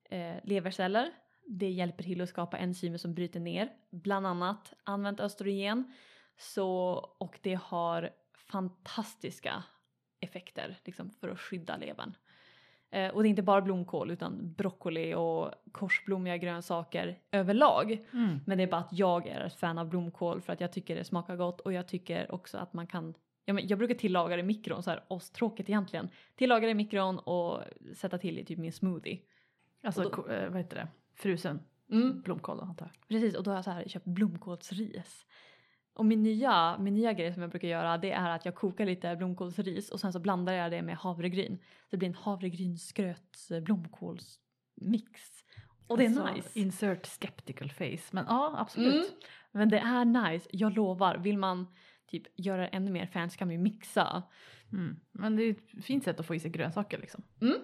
eh, leverceller, det hjälper till att skapa enzymer som bryter ner, bland annat använt östrogen. Så, och det har fantastiska effekter liksom, för att skydda levern. Eh, och det är inte bara blomkål utan broccoli och korsblommiga grönsaker överlag. Mm. Men det är bara att jag är ett fan av blomkål för att jag tycker det smakar gott och jag tycker också att man kan Ja, men jag brukar tillaga det i mikron, så här tråkigt egentligen. Tillaga det i mikron och sätta till i typ min smoothie. Alltså då, eh, vad heter det? Frusen mm. blomkål antar jag. Precis och då har jag så här, köpt blomkålsris. Och min nya, min nya grej som jag brukar göra det är att jag kokar lite blomkålsris och sen så blandar jag det med havregryn. Så det blir en havregrynsgröt blomkålsmix. Och det är alltså, nice. Insert skeptical face. Men ja absolut. Mm. Men det är nice, jag lovar. Vill man typ göra ännu mer fancy kan man ju mixa. Mm. Men det är ett fint sätt att få i sig grönsaker liksom. Mm.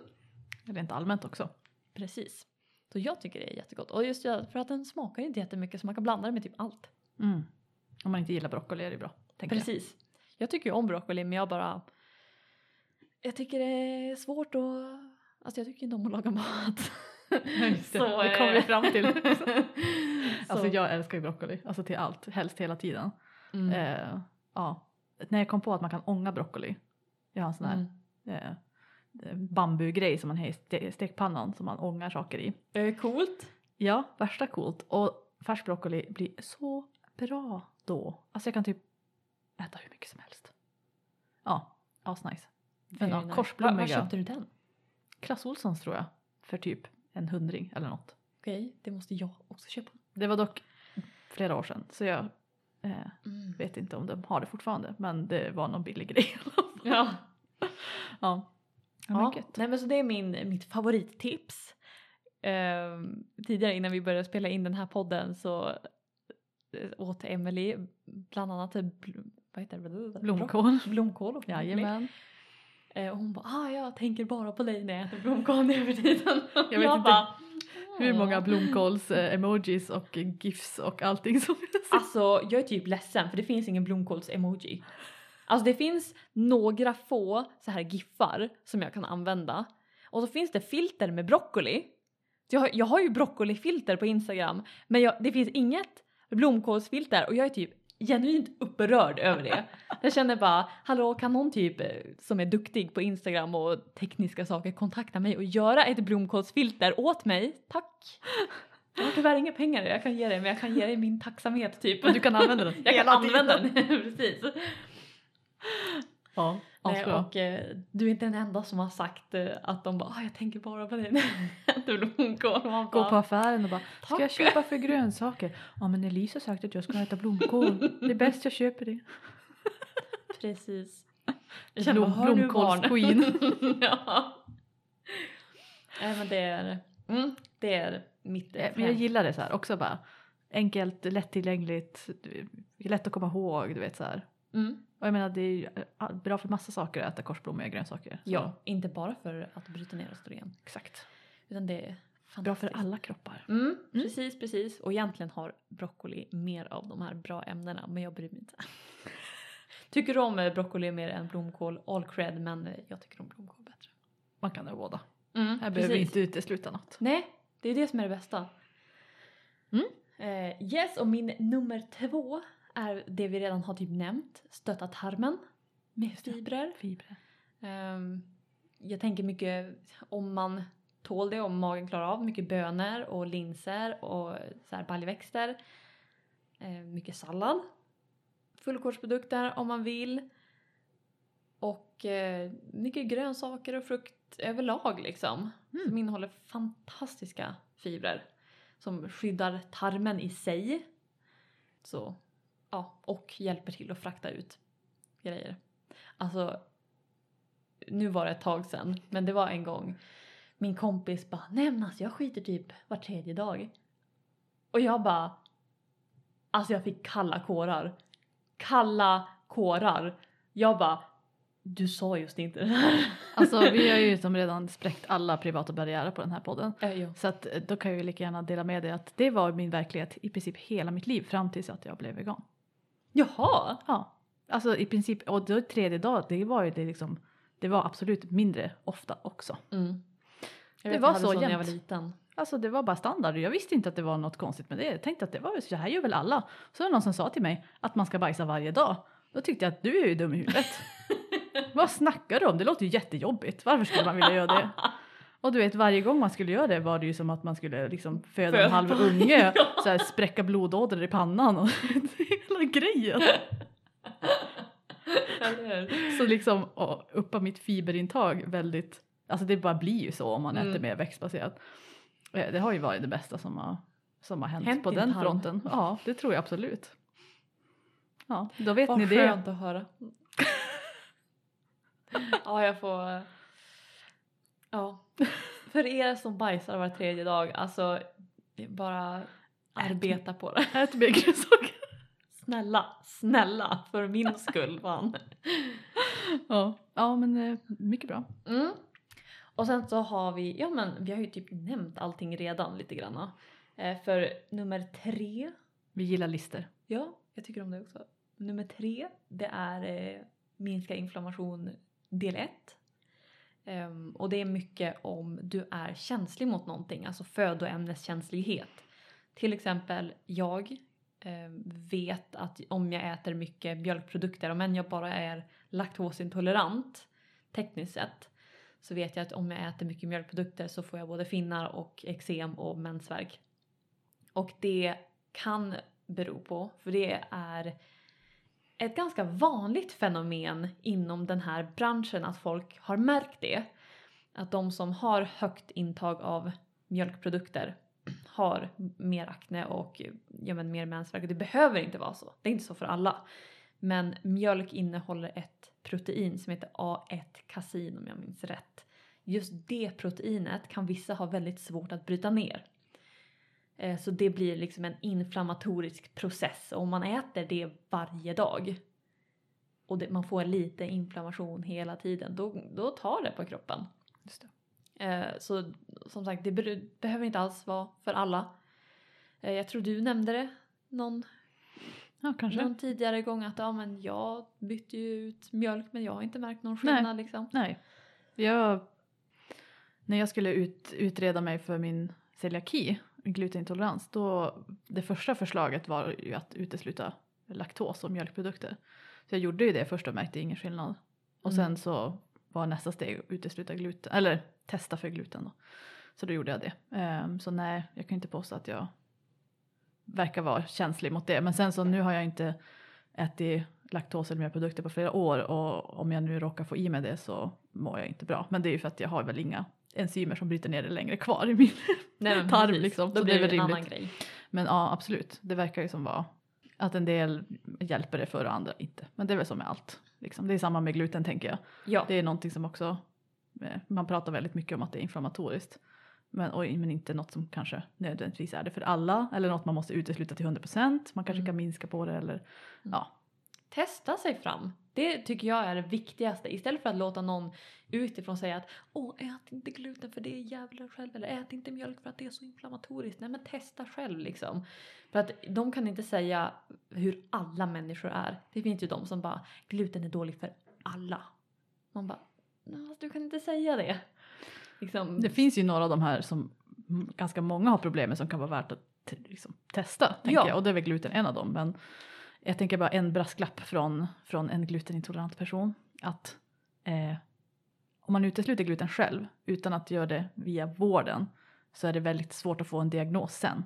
Rent allmänt också. Precis. Så jag tycker det är jättegott. Och just för att den smakar inte jättemycket så man kan blanda det med typ allt. Mm. Om man inte gillar broccoli är det bra. Precis. Jag. jag tycker ju om broccoli men jag bara jag tycker det är svårt att Alltså jag tycker inte om att laga mat. Just det, <laughs> så, det kommer vi fram till. <laughs> alltså jag älskar ju broccoli, alltså till allt, helst hela tiden. Mm. Eh, ja, när jag kom på att man kan ånga broccoli. Jag har en sån här mm. eh, bambugrej som man har i stekpannan som man ångar saker i. Eh, coolt. Ja, värsta coolt. Och färsk broccoli blir så bra då. Alltså jag kan typ äta hur mycket som helst. Ja, asnice. Men ja, nice. korsblommiga. Var, var köpte du den? Clas Ohlsons tror jag. För typ en hundring eller något. Okej, det måste jag också köpa. Det var dock flera år sedan så jag Eh, mm. Vet inte om de har det fortfarande men det var någon billig grej. <laughs> ja. ja. Ja, nej men så det är min, mitt favorittips. Eh, tidigare innan vi började spela in den här podden så eh, åt Emily bland annat bl vad heter det? blomkål. blomkål och Jajamän. Eh, och hon bara ah, jag tänker bara på dig när jag äter blomkål nu för tiden. Jag, vet jag inte. Hur många blomkåls-emojis och gifs och allting som Alltså jag är typ ledsen för det finns ingen blomkåls-emoji. Alltså det finns några få så här giffar som jag kan använda. Och så finns det filter med broccoli. Jag, har, jag har ju broccolifilter på Instagram men jag, det finns inget blomkålsfilter och jag är typ genuint upprörd över det. Jag känner bara, hallå kan någon typ eh, som är duktig på Instagram och tekniska saker kontakta mig och göra ett blomkålsfilter åt mig? Tack! Jag har tyvärr inga pengar jag kan ge dig men jag kan ge dig min tacksamhet typ. Och du kan använda den Jag kan använda den, <laughs> precis. Ja, Nej, asbra. och eh, du är inte den enda som har sagt eh, att de bara ah, jag tänker bara på dig. du man Gå bara, på affären och bara Ska jag Tack. köpa för grönsaker? Ja men Elisa har sagt att jag ska äta blomkål. Det är bäst jag köper det. <laughs> Precis. Blom- "Vad har du blomkålsqueen." <laughs> ja. Nej men det är, mm, det är mitt eh, Eh, Men jag gillar det så här också bara. Enkelt, lättillgängligt, lätt att komma ihåg, du vet så här. mm. Och jag menar det är ju eh, bra för massa saker att äta korsblommiga grönsaker. Ja, inte bara för att bryta ner östrogen. Exakt. Utan det är Bra fantastiskt. för alla kroppar. Mm, precis, precis. Och egentligen har broccoli mer av de här bra ämnena, men jag bryr mig inte. <laughs> tycker du om eh, broccoli mer än blomkål? All cred, men eh, jag tycker om blomkål bättre. Man kan ha båda. Mm, Här behöver vi inte utesluta något. Nej, det är det som är det bästa. Mm. Eh, yes, och min nummer två är det vi redan har typ nämnt. Stötta tarmen med fibrer. Fibrer. Ehm, jag tänker mycket om man tål det, om magen klarar av mycket bönor och linser och så här baljväxter. Ehm, mycket sallad. Fullkornsprodukter om man vill. Och eh, mycket grönsaker och frukt överlag liksom. Mm. Som innehåller fantastiska fibrer. Som skyddar tarmen i sig. Så, ja, och hjälper till att frakta ut grejer. Alltså, nu var det ett tag sedan, men det var en gång min kompis bara, nej men alltså jag skiter typ var tredje dag. Och jag bara, alltså jag fick kalla kårar. Kalla kårar. Jag bara, du sa just inte det här. Alltså vi har ju <laughs> som redan spräckt alla privata barriärer på den här podden. Äh, ja. Så att eh, då kan jag ju lika gärna dela med dig att det var min verklighet i princip hela mitt liv fram tills att jag blev vegan. Jaha! Ja, alltså i princip och då tredje dag det var ju det liksom det var absolut mindre ofta också. Mm. Jag Det var jag så när jag var jämt. liten. Alltså det var bara standard. Jag visste inte att det var något konstigt med det. Jag tänkte att det var så här gör väl alla. Så var det någon som sa till mig att man ska bajsa varje dag. Då tyckte jag att du är ju dum i huvudet. <laughs> Vad snackar du om? Det låter ju jättejobbigt. Varför skulle man vilja göra det? Och du vet varje gång man skulle göra det var det ju som att man skulle liksom föda Föda en halv unge. <laughs> Så här, spräcka blodådror i pannan och <laughs> grejen. <laughs> Så liksom och uppa mitt fiberintag väldigt, alltså det bara blir ju så om man Mm. äter mer växtbaserat. Eh, Det har ju varit det bästa som har, som har hänt, Hänt på den tarm. fronten. Ja, det tror jag absolut. Ja, då vet Vad ni det. skönt att höra. <laughs> ja, jag får... Ja. För er som bajsar var tredje dag, alltså bara arbeta på det. Ät mer grönsaker. Snälla, snälla, för min skull fan. Ja. ja, men eh, mycket bra. Mm. Och sen så har vi, ja men vi har ju typ nämnt allting redan lite granna. Eh, för nummer tre Vi gillar lister. Ja, jag tycker om det också. Nummer tre, det är eh, minska inflammation del 1. och det är mycket om du är känslig mot någonting, alltså födoämneskänslighet. Till exempel jag ehm, Eh, vet att om jag äter mycket mjölkprodukter, om än jag bara är laktosintolerant tekniskt sett, så vet jag att om jag äter mycket mjölkprodukter så får jag både finnar och eksem och mensvärk. Och det kan bero på, för det är ett ganska vanligt fenomen inom den här branschen att folk har märkt det. Att de som har högt intag av mjölkprodukter har mer akne och ja, men mer mensvärk. Det behöver inte vara så. Det är inte så för alla. Men mjölk innehåller ett protein som heter A1-kasin om jag minns rätt. Just det proteinet kan vissa ha väldigt svårt att bryta ner. Eh, så det blir liksom en inflammatorisk process och om man äter det varje dag och det, man får lite inflammation hela tiden då, då tar det på kroppen. Just det. Eh, Så som sagt, det behöver inte alls vara för alla. Eh, jag tror du nämnde det någon, Ja, kanske. någon tidigare gång att ja, men jag bytte ju ut mjölk men jag har inte märkt någon skillnad liksom. Nej. Jag, när jag skulle ut, utreda mig för min celiaki, glutenintolerans, då det första förslaget var ju att utesluta laktos och mjölkprodukter. Så jag gjorde ju det först och märkte ingen skillnad. Och Mm. sen så var nästa steg att utesluta gluten, eller testa för gluten då. Så då gjorde jag det. Ehm, så nej, jag kan inte påstå att jag verkar vara känslig mot det. Men sen så nu har jag inte ätit laktos eller mjölkprodukter på flera år och om jag nu råkar få i mig det så mår jag inte bra. Men det är ju för att jag har väl inga enzymer som bryter ner det längre kvar i min Nej, <laughs> tarm liksom. Då Så blir det väl en annan grej. Men ja, absolut. Det verkar ju som vara att en del hjälper det för och andra inte. Men det är väl som med allt. Liksom. Det är samma med gluten tänker jag. Ja, Det är någonting som också, man pratar väldigt mycket om att det är inflammatoriskt. Men, och, men inte något som kanske nödvändigtvis är det för alla. Eller något man måste utesluta till 100%. Man kanske Mm. kan minska på det eller ja. testa sig fram. Det tycker jag är det viktigaste. Istället för att låta någon utifrån säga att åh, ät inte gluten för det är jävlar själv. Eller ät inte mjölk för att det är så inflammatoriskt. Nej men testa själv liksom. För att de kan inte säga hur alla människor är. Det finns ju de som bara gluten är dåligt för alla. Man bara, "Nå, du kan inte säga det. Liksom, Det finns ju några av de här som ganska många har problem med som kan vara värt att liksom, testa. Tänker Ja. jag. Och det är väl gluten en av dem. Men jag tänker bara en brasklapp från, från en glutenintolerant person. Att eh, om man utesluter gluten själv utan att göra det via vården så är det väldigt svårt att få en diagnos sen.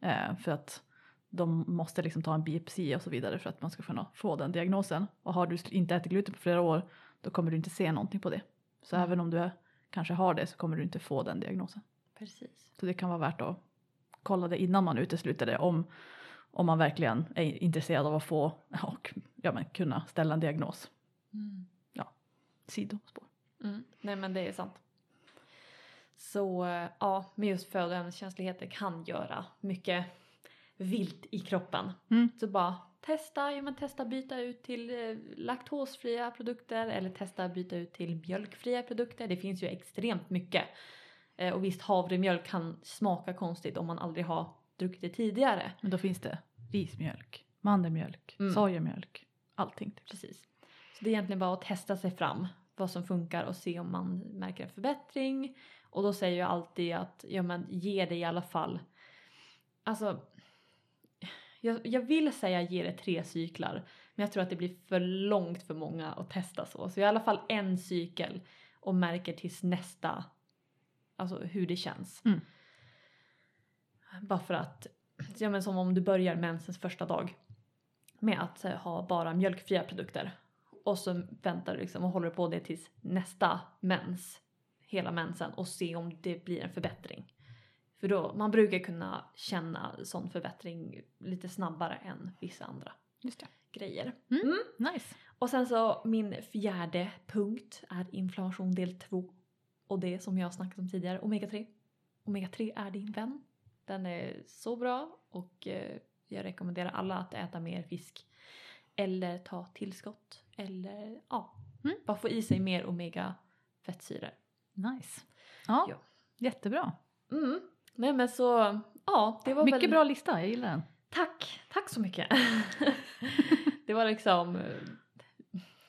Eh, för att de måste liksom ta en biopsi och så vidare för att man ska kunna få den diagnosen. Och har du inte ätit gluten på flera år då kommer du inte se någonting på det. Så Mm. även om du är, kanske har det så kommer du inte få den diagnosen. Precis. Så det kan vara värt att kolla det innan man utesluter det om, om man verkligen är intresserad av att få och ja, men, kunna ställa en diagnos. Mm. Sidospår. Mm. Nej men det är sant. Så eh, ja, med just födoämneskänsligheter kan göra mycket vilt i kroppen. Mm. Så bara testa, ja men testa byta ut till eh, laktosfria produkter eller testa byta ut till mjölkfria produkter. Det finns ju extremt mycket. Eh, och visst havremjölk kan smaka konstigt om man aldrig har druckit det tidigare. Men då finns det rismjölk, mandelmjölk, Mm. sojamjölk, allting. Typ. Precis. Så det är egentligen bara att testa sig fram vad som funkar och se om man märker en förbättring. Och då säger jag alltid att ja, men ge det i alla fall. Alltså, jag, jag vill säga ge det tre cyklar. Men jag tror att det blir för långt för många att testa så. Så i alla fall en cykel och märker tills nästa, alltså hur det känns. Mm. Bara för att, ja men som om du börjar mensens första dag med att eh, ha bara mjölkfria produkter. Och så väntar du liksom och håller på det tills nästa mens, hela mensen och se om det blir en förbättring. För då, man brukar kunna känna sån förbättring lite snabbare än vissa andra Just det. grejer. Nice. Och sen så min fjärde punkt är inflammation del 2. Och det som jag har snackat om tidigare, omega 3. Omega 3 är din vän. Den är så bra och eh, jag rekommenderar alla att äta mer fisk. Eller ta tillskott. Eller ja, Mm. bara få i sig mer omega fettsyror. Nice. Ja, Ja. jättebra. Mm. Nej men så, ja det var Mycket väl... bra lista, jag gillar den. Tack, tack så mycket. <laughs> det var liksom, eh,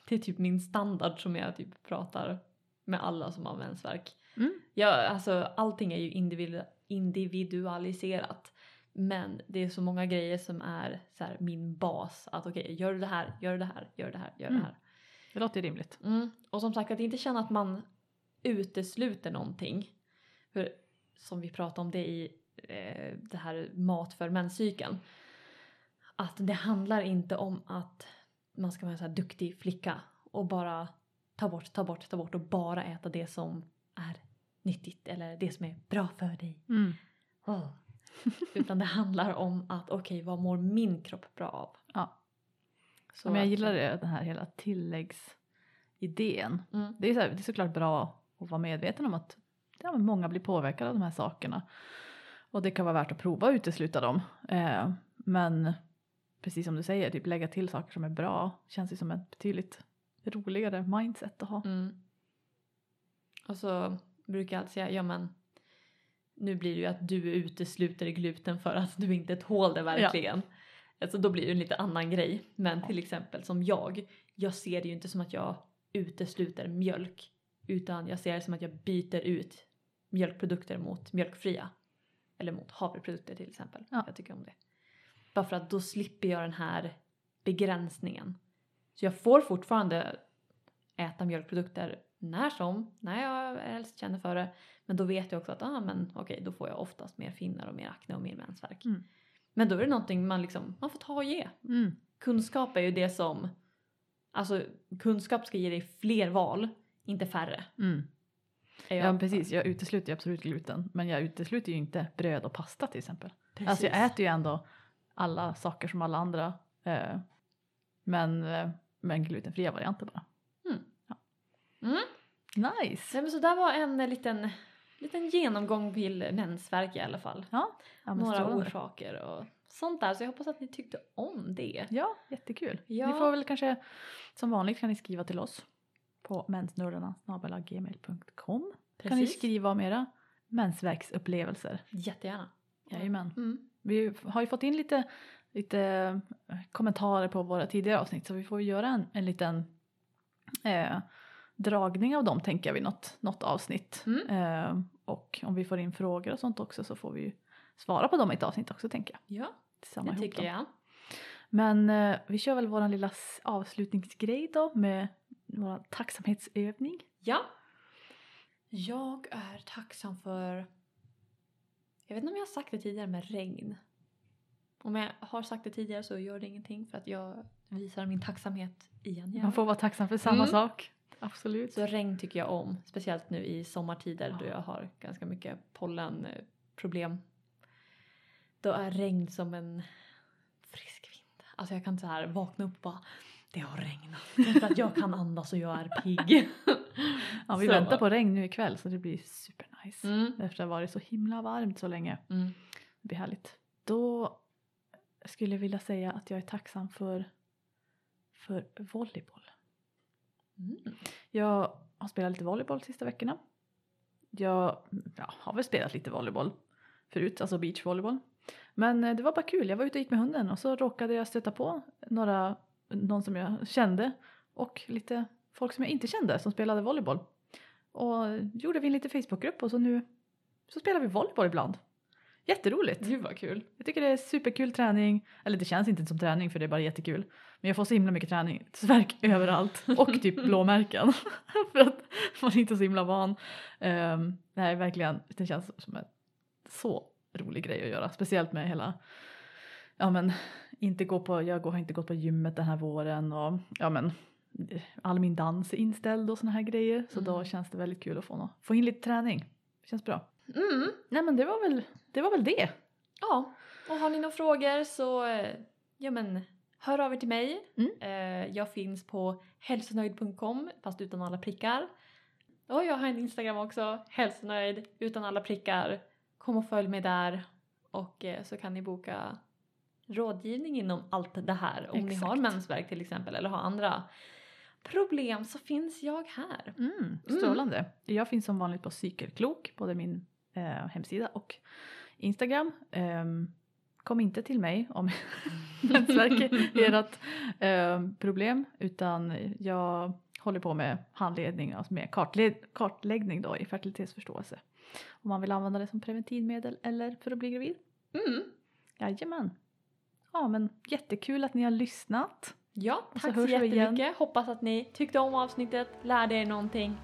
det är typ min standard som jag typ pratar med alla som har mensvärk. Mm. Ja, alltså allting är ju individu- individualiserat. Men det är så många grejer som är så här, min bas. Att okej, gör du det här, gör du det här, gör det här, gör Mm. det här. Det låter rimligt. Mm. Och som sagt att inte känna att man utesluter någonting. För som vi pratade om det i eh, det här mat för menscykeln. Att det handlar inte om att man ska vara en så här duktig flicka och bara ta bort, ta bort, ta bort och bara äta det som är nyttigt eller det som är bra för dig. Mm. Åh. <laughs> Utan det handlar om att okej, vad mår min kropp bra av? Ja. Så Men jag att- gillar det, den här hela tilläggsidén. Mm. Det är, så här, det är såklart bra att vara medveten om att ja, men många blir påverkade av de här sakerna. Och det kan vara värt att prova att utesluta dem. Eh, men precis som du säger, typ lägga till saker som är bra känns ju som ett betydligt roligare mindset att ha. Mm. Och så brukar jag alltid säga, ja men nu blir det ju att du utesluter gluten för att du inte tål det verkligen. Alltså då blir det en lite annan grej. Men till exempel som jag, jag ser det ju inte som att jag utesluter mjölk. Utan jag ser det som att jag byter ut mjölkprodukter mot mjölkfria. Eller mot havreprodukter till exempel. Ja. Jag tycker om det. Bara för att då slipper jag den här begränsningen. Så jag får fortfarande äta mjölkprodukter när som, när jag helst känner för det. Men då vet jag också att ah, men, okej, då får jag oftast mer finnar och mer akne och mer mensvärk. Mm. Men då är det någonting man, liksom, man får ta och ge. Mm. Kunskap är ju det som, alltså kunskap ska ge dig fler val, inte färre. Mm. Ja men precis, jag utesluter ju absolut gluten. Men jag utesluter ju inte bröd och pasta till exempel. Precis. Alltså jag äter ju ändå alla saker som alla andra. Eh, men, eh, men glutenfria varianter bara. Mm. Nice! Nej, men så där var en eh, liten, liten genomgång till mensvärk i alla fall. Ja, ja Några strålande. orsaker och sånt där. Så jag hoppas att ni tyckte om det. Ja, jättekul. Ja. Ni får väl kanske, som vanligt kan ni skriva till oss på mensnördarna.gmail.com kan ni skriva om era mensvärksupplevelser. Jättegärna. Jajamän. Mm. Vi har ju fått in lite, lite eh, kommentarer på våra tidigare avsnitt så vi får göra en, en liten eh, dragning av dem tänker jag vid något, något avsnitt. Mm. Eh, och om vi får in frågor och sånt också så får vi ju svara på dem i ett avsnitt också tänker jag. Ja, Samma det tycker jag. Men eh, vi kör väl våran lilla avslutningsgrej då med vår tacksamhetsövning. Ja. Jag är tacksam för... Jag vet inte om jag har sagt det tidigare med regn. Om jag har sagt det tidigare så gör det ingenting för att jag visar min tacksamhet igen. Man får vara tacksam för samma Mm. sak. Absolut. Så regn tycker jag om. Speciellt nu i sommartider då jag har ganska mycket pollenproblem. Då är regn som en frisk vind. Alltså jag kan inte så här vakna upp och bara det har regnat. Att jag kan andas och jag är pigg. <laughs> Ja, vi Så. väntar på regn nu ikväll så det blir supernice. Mm. Efter att ha varit så himla varmt så länge. Mm. Det blir härligt. Då skulle jag vilja säga att jag är tacksam för, för volleyboll. Mm. Jag har spelat lite volleyboll de sista veckorna. Jag ja, har väl spelat lite volleyboll förut, alltså beachvolleyboll. Men eh, det var bara kul, jag var ute och gick med hunden och så råkade jag stöta på några, någon som jag kände och lite folk som jag inte kände som spelade volleyboll. Och gjorde vi en liten Facebookgrupp och så nu så spelar vi volleyboll ibland. Jätteroligt! Gud vad kul. Jag tycker det är superkul träning. Eller det känns inte som träning för det är bara jättekul. Men jag får så himla mycket träning. Svärk <laughs> överallt. Och typ <laughs> blåmärken. <laughs> för att man är inte så himla van. Um, nej verkligen, det känns som en så rolig grej att göra. Speciellt med hela, ja men inte gå på, jag har inte gått på gymmet den här våren och ja men all min dans är inställd och såna här grejer. Så då Mm. känns det väldigt kul att få, nå- få in lite träning. Känns bra. Mm. Nej men det var väl det. Var väl det. Ja, och har ni några frågor så eh, ja men hör av er till mig. Mm. Eh, Jag finns på hälsonöjd.com fast utan alla prickar. Och jag har en Instagram också, hälsonöjd utan alla prickar. Kom och följ mig där och eh, så kan ni boka rådgivning inom allt det här. Om ni har Exakt. mensvärk till exempel eller har andra problem så finns jag här. Mm, strålande. Jag finns som vanligt på Cykelklok, både min eh, hemsida och Instagram. Ehm, kom inte till mig om <laughs> mensvärk är <laughs> ert eh, problem utan jag håller på med handledning, alltså med kartled, kartläggning då i fertilitetsförståelse. Om man vill använda det som preventivmedel eller för att bli gravid. Mm. Jajamän. Ja men jättekul att ni har lyssnat. Ja, Och så tack så igen. jättemycket. Hoppas att ni tyckte om avsnittet, lärde er någonting.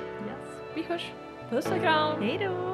Yes. Vi hörs. Puss och kram! Hej då!